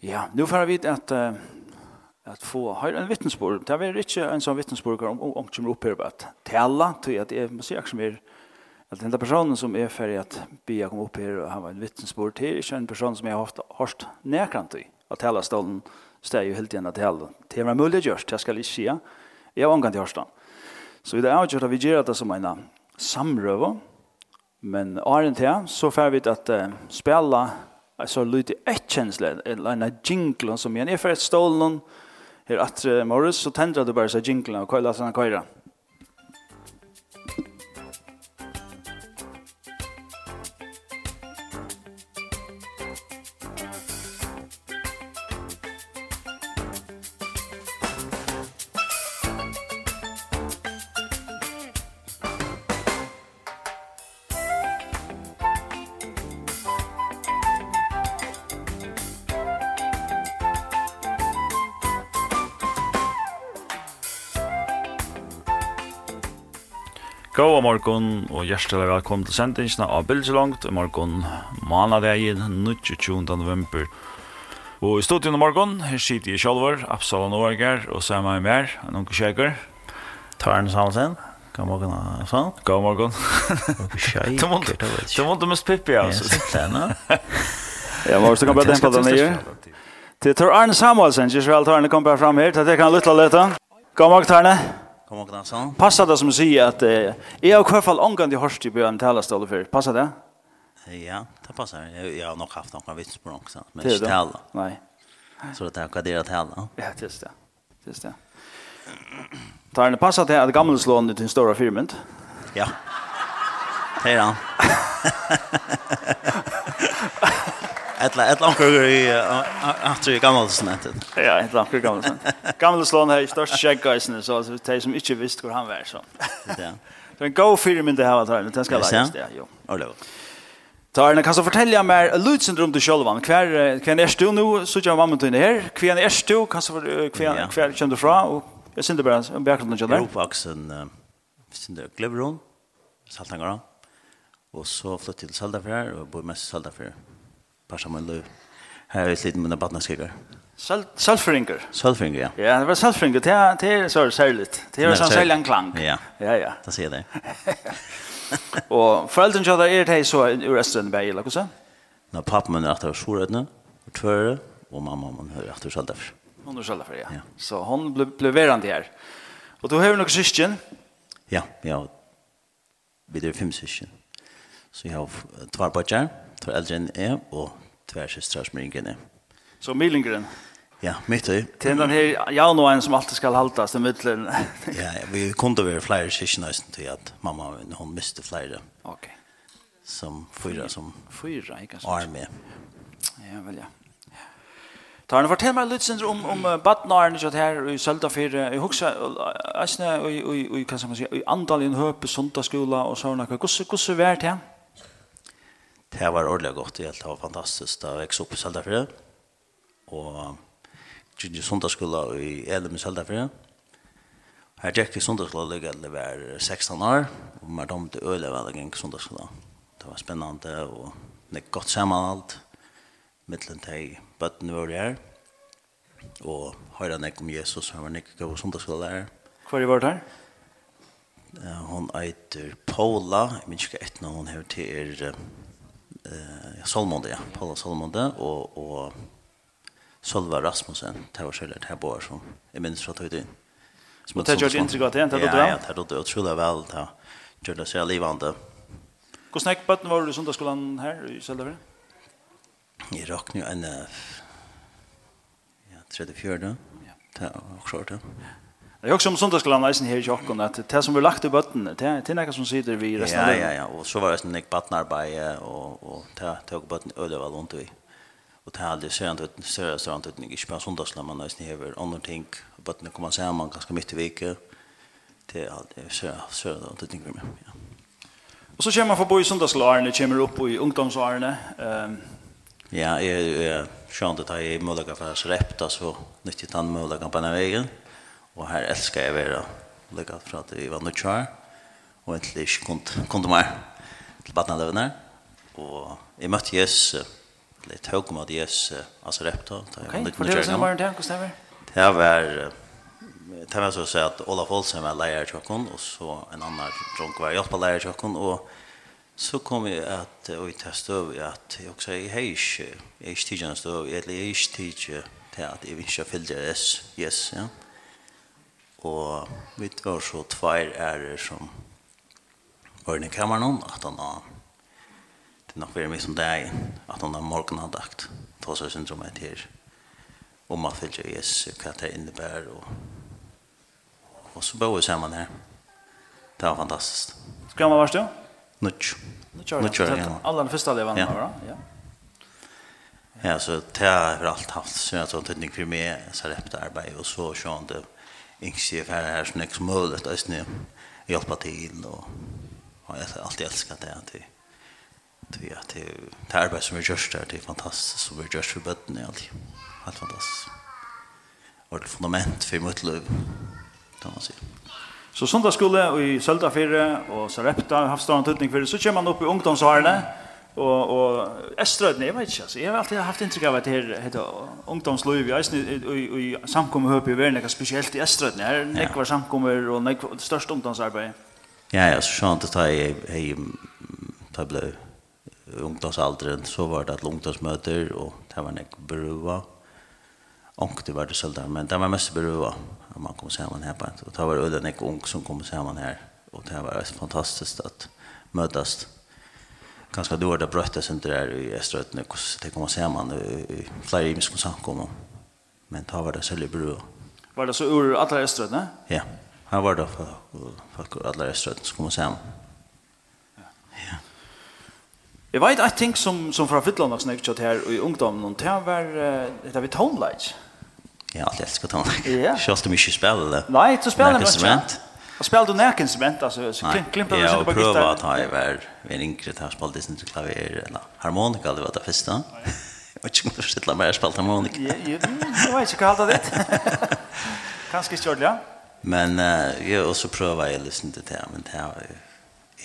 Ja, nu får vi att uh, att få har en vittnesbörd. Det är inte en sån vittnesbörd om om som upplever att tälla till att det måste jag som är att den där personen som är för att be kom upp här och han var en vittnesbörd till är en person som jag har haft harst närkant i att tälla stolen står ju helt igen till alla. Det var möjligt just jag ska inte säga. Jag var inte hörsta. Så det är ju att vi gör det som en samröva. Men är inte så får vi att uh, spela så lite ett känsla en jingle som igen är för ett stål någon här att Morris så tänder det bara så jinglarna och kollar såna kajra. God morgon og hjertelig velkommen til sendingsene av Bildselongt i morgon manadegin 22. november. Og i studion i morgen, her sitter jeg selv, Absalon Årger og så er i med, en unge kjeker. Tarn Samsen, god morgen, Absalon. God morgon. Du måtte, du måtte mest pippi altså. Ja, må du kan bare dempa den nye. Til Tor Arne Samuelsen, ikke så vel Tarne kom bare fram her, til at jeg kan lytte litt. God morgen, Tarne. God. Kom och dansa. Passar det som säger att eh, jag har i hvert fall angående hörst i början tala stål för. Passar det? Ja, det passar. Jag, har nog haft några vits på också, men inte tala. Nej. Så det här kaderat tala. Ja, just det. Just det. Tar det passar det att gamla slån till stora firmen? Ja. Hej då. eller ett långt i att du gammal sånt. Ja, ett långt gammal sånt. Gammal slån här i störst skägggeisen så så det som inte visste hur han var så. Ja. Det en go film inte här att han den ska läggas där. Jo. Allo. Tarna kan så fortälja mer Lutz syndrom till Sjölvan. Kvar kan är du nu så jag var med till här. Kvar är du kan så kvar kvar kände fra och jag synte bara en bakgrund till där. Uppvuxen synte Glevron. Saltangara. Och så flyttade till Saldafjär och bor mest i Saldafjär. Par passa man löv. Här är lite mina badnaskikker. Sölfringar. Sölfringar, ja. Ja, det var sölfringar. Det er det är så särligt. Det är sån særlig en klang. Ja, ja. ja. Da sier jeg det. Og foreldren jag där är det så ur Östernberg eller så? När pappa er etter skolrödna og tvöre og mamma min er etter själv. Hon är själv ja. ja. Så hon ble, ble verande her. Og du har vi några syskon. Ja, ja. Vi er fem syskjen. Så jeg har två pojkar to eldre enn jeg, og tversystra som yngre Så Milingren? Ja, mitt i. Til den her januaren som alltid skal haltas til middelen. ja, vi kunde være flere kyrkjenøysen til at mamma hun miste flere. Ok. Som fyra som fyra, ikke sant? armé. Ja, vel ja. Ta han fortell meg litt sindre om, om badnaren ikke her i Søldafire. Jeg husker, jeg snar, og hva skal man si, i andal i en høpe, sundagsskola og sånne. Hvordan var det her? det var ordentlig godt, det var fantastisk, det vekst opp i Saldafire, og Gigi Sundagsskola i Elum i Saldafire. Her gikk vi Sundagsskola ligge det var 16 år, og vi dom til øle veldig gikk i Sundagsskola. Det var spennende, og det gikk godt sammen alt, mittelen til bøttene våre her, og høyre nek om Jesus, han var nek gav Sundagsskola der. Hva er det vært her? Hon eiter Paula, jeg minns ikke etter når hon hever til er eh Salmonde, ja, Paula Salmonde och och Solva Rasmussen, det var själva det här bor som är minst från tiden. Som det gjorde intryck att det då. Ja, det då tror jag väl det gjorde sig livande. Hur snack på var du söndagsskolan här i Södervär? I rock nu en ja, 34. Ja, det var också det. Ja. Jag också om söndagsskolan nästan här i Jokkon att det som vi lagt i botten det det är som sitter vi resten av Ja ja ja och så var det som Nick Partner by och och ta tog botten öle var runt vi. Och det hade sent ut så så inte inte på söndagsskolan men nästan här över andra ting botten kommer så man ganska mycket i. Det är det så så det ting vi med. Ja. Och så kommer man förbi söndagsskolan kommer upp i ungdomsåren ehm Ja, jag jag sjönt att jag är möjliga för att repta så nyttigt han möjliga på den vägen. Og her elsker jeg å være lykke fra at vi var nødt kjær. Og egentlig ikke kunne, kunne mer til badneløvene. Og jeg møtte Jesus, eller jeg tog med Jesus, altså Repta. Ok, for det var sånn var det, hvordan det var? Det var, det var så å si at Olaf Olsen var leier i kjøkken, og så en annen dronk var hjelp av leier i kjøkken, og så kom jeg at, og jeg testet over at jeg også, jeg har ikke, jeg har ikke tidligere støv, jeg har ikke tidligere til at jeg vil ikke fylle det, yes, yes, ja. Og vi var så tvær ærer som var i kameran at han har det er nok veldig mye som det er at han har morgenandakt ta seg syndromet her om at fylgje Jesus hva det innebærer og, og så bor vi sammen her det var fantastisk Hvor gammel var du? Nutsj Nutsj var det Alla den første levende ja. var det? Ja Ja, så det har alt haft så jeg tror tydning for meg så har jeg arbeid og så sånn det yngste för här så mycket som möjligt att nu hjälpa till och, och jag har alltid älskat det att det att det det arbete som vi gör där det är fantastiskt så vi gör för bötten är alltid helt fantastiskt. Och det fundament för mitt liv kan man säga Så sundagsskola i Søltafire og Sarepta har haft stor utning for det, så kommer man opp i ungdomsårene, og og Öströdne jag vet inte altså jag har alltid haft intryck av att det här heter ungdomsliv i i i samkommer uppe i världen kan spesielt i Öströdne här kvar var samkommer och näck størst ungdomsarbeid. Ja ja så sant att jag ta tablo ungdomsalderen så var det att ungdomsmöter och det var nek brua. Och det var det sällan men det var mest brua om man kom samman här på och det var öden nek ung som kom samman här och det var fantastiskt att mötas ganska dårda brötta sen där i Österötne kus det kommer se man flera imiska miskon men det var det så bra var det så ur alla Österötne ja här var det för för alla Österötne som kommer se man ja Jeg vet en ting som, som fra Fittland har snakket her i ungdommen, og det var, det var tonelage. Ja, alt jeg elsker tonelage. Ja. Kjøst du mye spiller? Nei, du spiller mye. Og spelade du näken instrument altså? så klimpte du sig på gitarr. Jag prövade att ha i värld. Vi är inte här spelade inte klavier eller harmonika det var det första. Och jag måste ställa mig spela harmonika. Jeg vet ikke inte vad det är. Kanske ja. Men uh, jag och så prövade jag lyssna till det men det har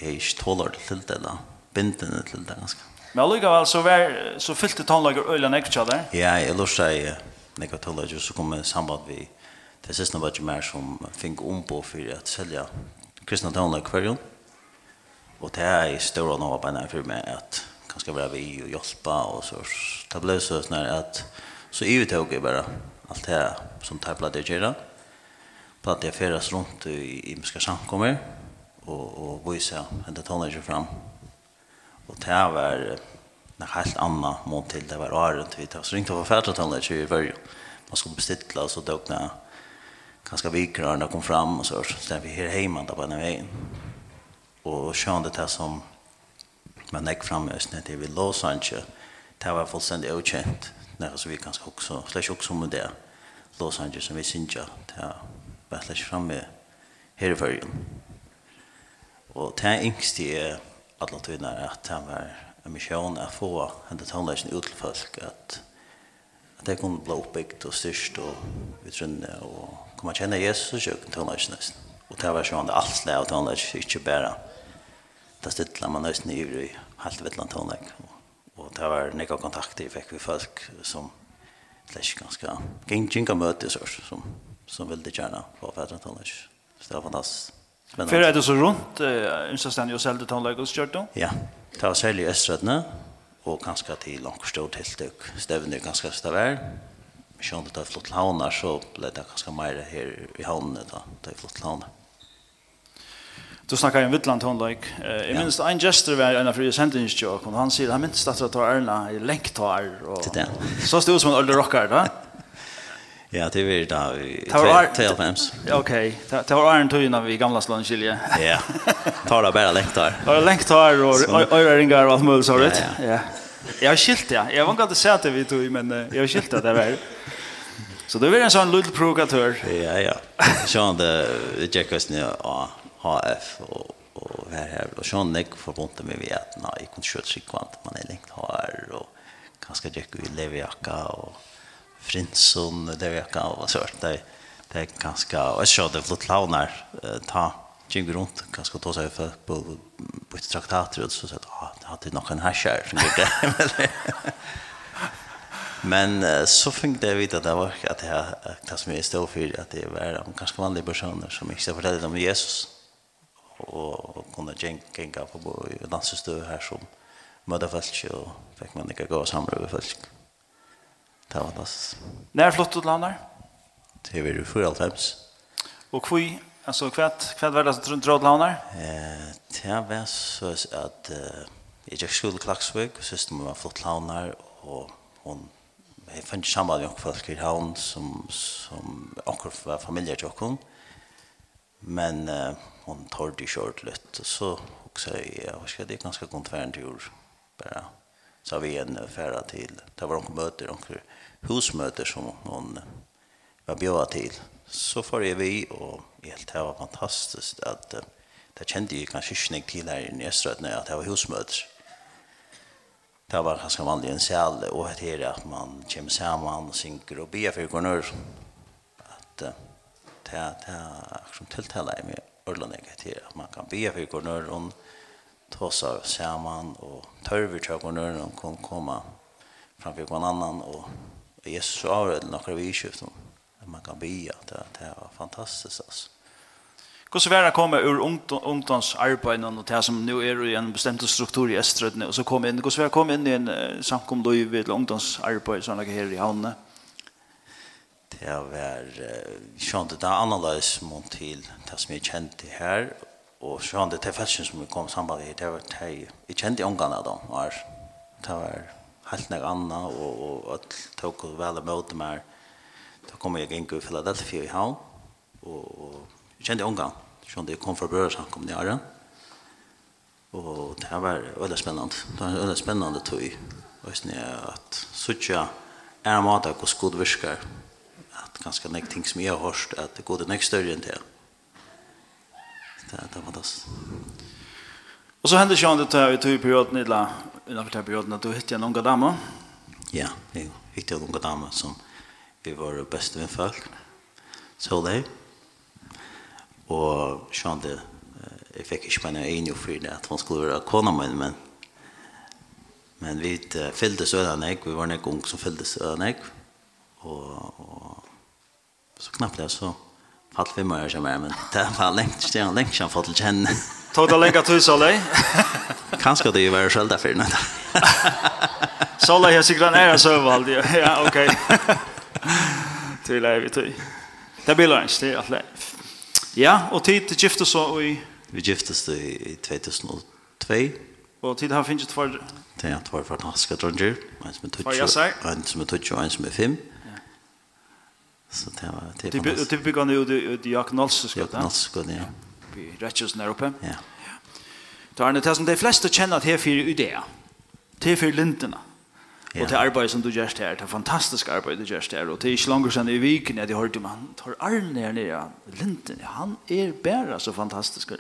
är inte tålar till det då. Binden till det ganska. Men allikevel, så var så fyllt tonlager ölen extra där. Ja, jeg lurer jag. Nekva tålar ju så kommer samband vi det siste var ikke mer som fikk om på for at selja kristna tøvnene i kvarjon. Og det er i større nå på en for meg at kanskje være vi og hjelpe og så. Det ble så sånn at så i uttog jeg bare alt det som tar platt jeg gjør. Platt jeg ferdes rundt i imenska samkommer og, og viser hente tøvnene ikke fram. Og det var en helt annan mån till det var året vi tar. Så ringte jeg for færdretøvnene ikke i början. Man skulle bestille, och så døgnet ganska vikrar när kom fram och så så där vi här hemma där på den vägen. Och sjönde det här som man gick fram i östnet till Los Angeles. Det var fullständigt okänt. När så vi ganska också slash också med det. Los Angeles som vi synja. Det var slash framme här i förrjun. Och det här yngste är alla tydligare att det var en mission att få den tonläsen ut till folk att at jeg kunne bli oppbyggt og styrst og utrunne og komme kjenne Jesus og kjøkken tonelage nesten. Og det var sånn alt slag av tonelage, ikke bare det stytla man nesten i ivrig helt vittland tonelage. Og det var nekka kontakt jeg fikk vi folk som slags ganske ginga møte så, som, som ville gjerne få fædre tonelage. Så det var fantastisk. Før er det så rundt, uh, Instastand jo selv til tonelage hos Kjørto? Ja, det var særlig i Østredene, og kanskje til langt stort tiltøk. Stevner kanskje stavær. Sjøn det er flott havner, så ble det kanskje mer her i havnene da, det er flott havner. Du snackar om Vittland tonlike. Eh i minns en gestor var en av fria sentence og han sier han minns at det var Erna i länktar och så stod som en ålder rockar da. Ja, det var da i 2005. Okej, det var Arne Tøyna vi gamla slånskilje. Ja, tar det bare lengt her. Tar det lengt her, og øyringar og alt mulig så rett. Ja, ja. jeg har skilt det. Jeg var ikke alltid sett det vi tog, men jeg har skilt det det var. Så det var en sånn lille provokatør. Ja, ja. Sånn det tjekkast ni av HF og og her her og sån nek förbundet med vi at nei kunde skjuta sig kvant man er lengt här og kanskje jäkku i levjaka og Frinsson, det er ikke av oss hørt, det er ganske, og jeg ser det flott launar, ta kjeng rundt, ganske ta seg for på på bytte traktater, og så sier jeg, ah, det hadde nok en herskjær, som gjør det. Men så fikk jeg vite at det var at jeg, det som jeg stod for, at det var ganske vanlige personer som ikke fortalte om Jesus, og kunne gjenga på dansestøv her som mødde folk, og fikk man ikke gå samrøve folk. Det var fantastisk. När flott ut landar? Det var ju för allt hems. Och kvui, alltså kvätt, kvätt var det som drog landar? Eh, det var så at uh, jeg gikk skole skuld klaxväg och systern var flott landar og hon jeg fann samband med folk i havn som, som akkur var familie til okken. Men uh, hon tar det kjørt litt. Og så også jeg, hva skal det er ganske godt være en tur. Bare så vi en færa til, det var noen møter, noen husmøter som hon var bjöd til. så får jeg vi og helt det var fantastiskt att det kjente jeg kanskje ikke nek til her i Öströtna at det var husmøter. det var ganske vanlig en sæl, og det er at man kommer sammen og synker og ber för konor att det er det er som tiltaler tilltalar mig Örland är at man kan be för konor och tåsa samman och törver till konor og kan komme framför någon annan og Jesus svarade några vidskift att man kan be att det här var fantastisk, altså. Hvordan var det komme ur ungdomsarbeidene og det som nå er i en bestemt struktur i Estrødene, og så kom inn, hvordan var det komme inn i en uh, samkomløyve eller ungdomsarbeid sånn at her i havnene? Det var, uh, sånn det er annerledes mot til det som jeg kjente her, og sånn det er fashion som vi kom sammen samtidig, det var det jeg kjente i ungene da, var, det var helt nek anna, og, og at tok vel og møte meg. Da kom jeg inn i Philadelphia i havn, og, og jeg kjente unga sånn det kom fra brødresankom i Arren. Og det var veldig spennende. Det var veldig spennende tog, og jeg at suttja er en måte hvordan god virker, at ganske nek ting som jeg har hørt, at det går det nek større enn det. Det det var fantastisk. Og så hendte sjøen det til i tog perioden i innanför den perioden at du hittet en unga dame? Ja, jeg hittet en unga dame som vi var beste med folk. Så det. Og Och kände jag fick inte mina egna för det at hun skulle være kona min, men men vi uh, fyllde sådan jag vi var en gång som fyllde sådan jag og och så knappt det så Fall fem år som är, men det var lengt, det var lengt sedan fått til kjenne. Tog det länge tid, Solveig? Kanskje det var själv därför. Solveig har sikkert en ære sövvald. Ja, okej. Till är vi till. Det blir länge, det er att lära. Ja, og tid til gifte så i... Vi giftes i 2002. Og tid har finnet for... Det er tvær fantastiske dronjer. En som er 20, en som er 20 og en som er 5. Så det var det var. Det typ går nu det jag knalls ska det. Knalls ska ja. Vi rätchas när uppe. Ja. Då är det som de flesta känner att här för idéer. Till för linterna. Och det arbete som du gör här, det fantastiska arbete du gör här och det är inte långt sedan i viken jag hörde han tar all ner nere. linten. Han är bara så fantastisk.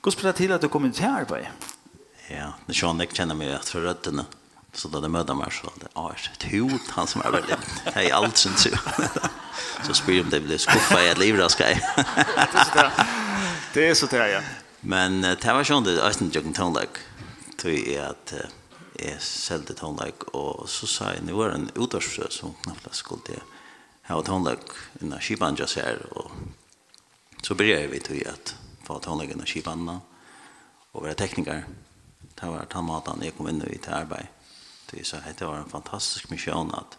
Gå spela till att du kommer till arbete. Ja, det känner jag känner mig att för rötterna. Så då det möter man så det är ett hot han som är väldigt hej allt sen så. Så spyr om det blir skuffa i ett liv där ska jag. Det är så där ja. Men det var sånt det är inte jag kan till är att är sålde tonlag och så sa jag nu var en utårsfrö som knappt skulle det ha tonlag innan skipan just här och så började vi till att få tonlag innan skipan och våra tekniker det var han matan jag kom in i det arbetet vi så det var en fantastisk mission att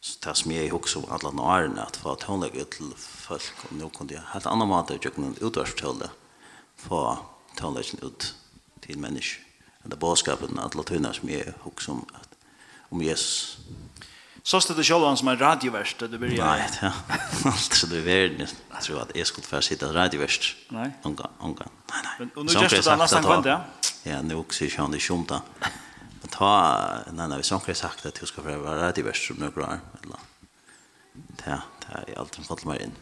så det som jag också om alla åren att få tonlägga till folk och nu kunde jag helt annan mat att jag kunde utvarsförtälla få tonläggen ut till människor det bådskapen att låta henne som jag också om att om Jesus Så stod det själva som en radioverst du började. Nej, ja. Alltså det var det jag tror att jag skulle få sitta radioverst. Nej. Onga, onga. Nej, nej. Och nu just det nästan kvant, ja. Ja, nu också är han det sjumt ta nei nei vi som har sagt at du skal få vara det värst som några år eller ta ta i allt som fallt meg inn.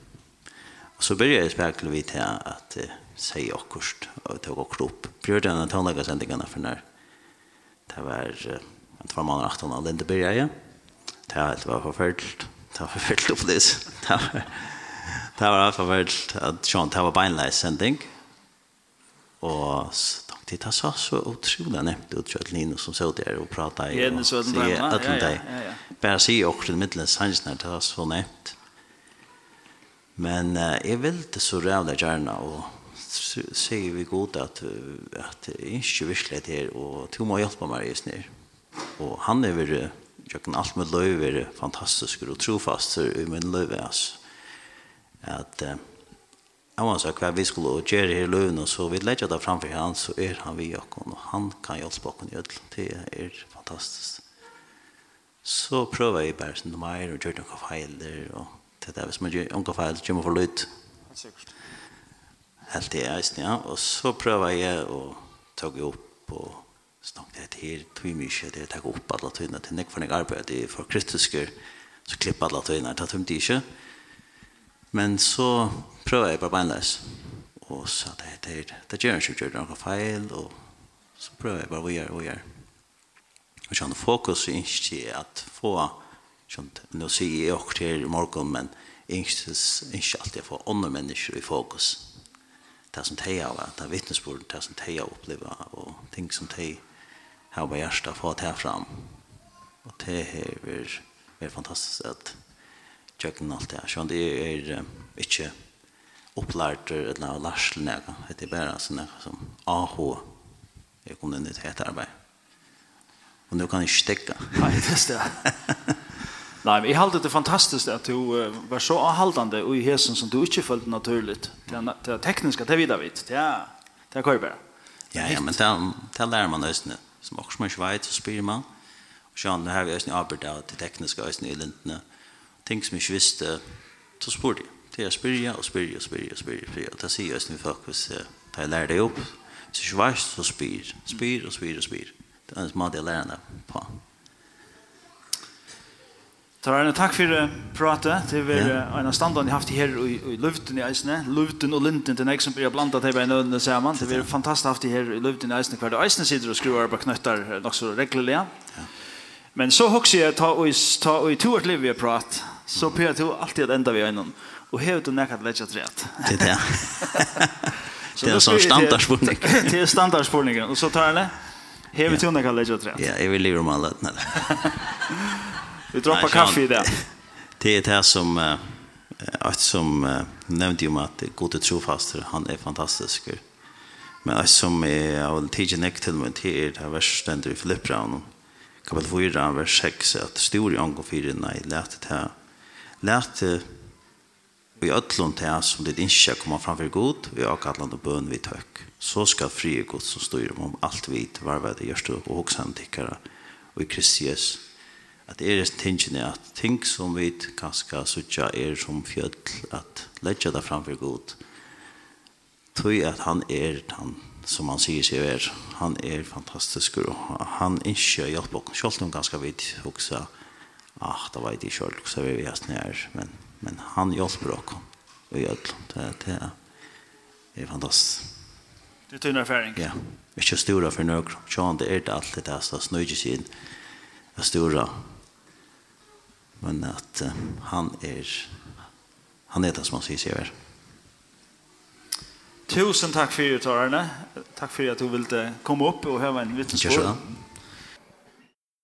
Og så begynner jeg spekler vi til at uh, sier säga akkurst och ta akkurat opp. Prioriterade att hålla sändningarna för det var en två månader åt honom den började jag ta det var förfärligt ta var upplevs ta Det var i var fall at Sean, det var beinleis sending, og det tar så så otroligt nämnt ut att Lino som så där och prata i och så ja ja bara se också i mitten sanns när det har så nämnt. Men är väl det så rävla gärna och säger vi god att att inte vislet här och du må hjälpa mig just nu. Och han är väl jag kan allt med löv är fantastisk och trofast i min löv alltså att Jeg må si hva vi skulle gjøre her i løvene, så vi legger det framfor han, så er han vi og og han kan hjelpe oss i ødel. Det er fantastisk. Så prøver jeg bare sånn mer, og gjør noen feiler, og det der, hvis man gjør noen feiler, så kommer for lyd. Helt det eisen, ja. Og så prøver jeg å ta opp og snakke det her, tog mye, det er takk opp alle tøyene, til nekvarnig arbeid, det er for kristisker, så klipper alle tøyene, det er tømt ikke. Ja Men så prøver jeg bare beinleis. Og så det, det, det gjør jeg ikke, gjør noen feil, og så prøver jeg bare å gjøre, og gjøre. Og sånn fokus er ikke at få, sånn, nå sier jeg også til i morgen, men ikke, ikke alltid få andre mennesker i fokus. Det som de har, det er vittnesbord, det som de har opplevd, og ting som de har på hjertet, få det fram. Og det er, er fantastisk at tjøkken alt det. Så det er ikke opplært eller lærsel nega. Det er bare sånn nega som AH. Jeg kom inn i et hett arbeid. Og nå kan jeg ikke stikke. Nei, det er det. Nei, men jeg halte det fantastisk at du uh, var så avhaldende i hesen som du ikke følte naturligt. Det er teknisk at det videre vidt. Det er, det er kvar bare. Ja, ja, men det, det lærer man østene. Som også man ikke vet, så spyr man. Og sånn, nå har vi østene arbeidet av det tekniske østene i lintene. Ja ting som jeg ikke visste, så spurte jeg. Det er spyrja og spyrja og spyrja og spyrja og spyrja. Og det sier jeg snill folk hvis jeg lærer deg opp. Hvis jeg ikke var så spyr, spyr og spyr og spyr. Det er en måte jeg lærer deg på. Tarane, takk for uh, pratet. Det var en av standene jeg har haft her i i luften i eisene. Luften og linten til nek som blir blandet til i nødene sammen. Det var fantastisk haft her i luften i eisene. Hver dag. eisene sitter og skruer på knøttar nok så reglelig. Men så hokser jeg ta og i to års liv vi har pratet Så Per, du alltid enda vi vid ögonen. Och här du nekket näkat lägga träet. Det er det. Det er en sånn standardspurning. Det er standardspårningen. Og så tar jeg det. Här vet du näkat lägga träet. Ja, jeg vil lira om alle. Vi droppar kaffe i det. Det är det här som... Att som nämnde ju om att gode trofaster, han är fantastisk. Men att som jag har tidigt näkt till mig till det här versen i Filippraun. Kapitel 4, vers 6, att stor i angår 4, nej, lät det här Lært vi ötlun til hans som ditt innskja koma framför god, vi avkallan og bøn vi tøkk. Så skal frie god som styr om alt vit, varvede, och og han tikkara og i Kristi Jesus. At er det tingen er at ting som vi kanskje sutja er som fjöll, at letja det framför god, tøy at han er han som han sier seg er. Han er fantastisk, og han innskja hjelp og sjálf om ganske vidt hoksa ah, det var ikke selv, så vi vet nær, men, men han hjelper dere, og gjør det, det er fantastisk. Det er tunn erfaring. Ja, ikke stora for noen, sånn det er det alltid det, så snøyde seg inn, det er stora, men at uh, han er, han er det som han sier seg er. Tusen takk for det, Arne. Takk for at du ville komme opp og høre en vittnesbörd.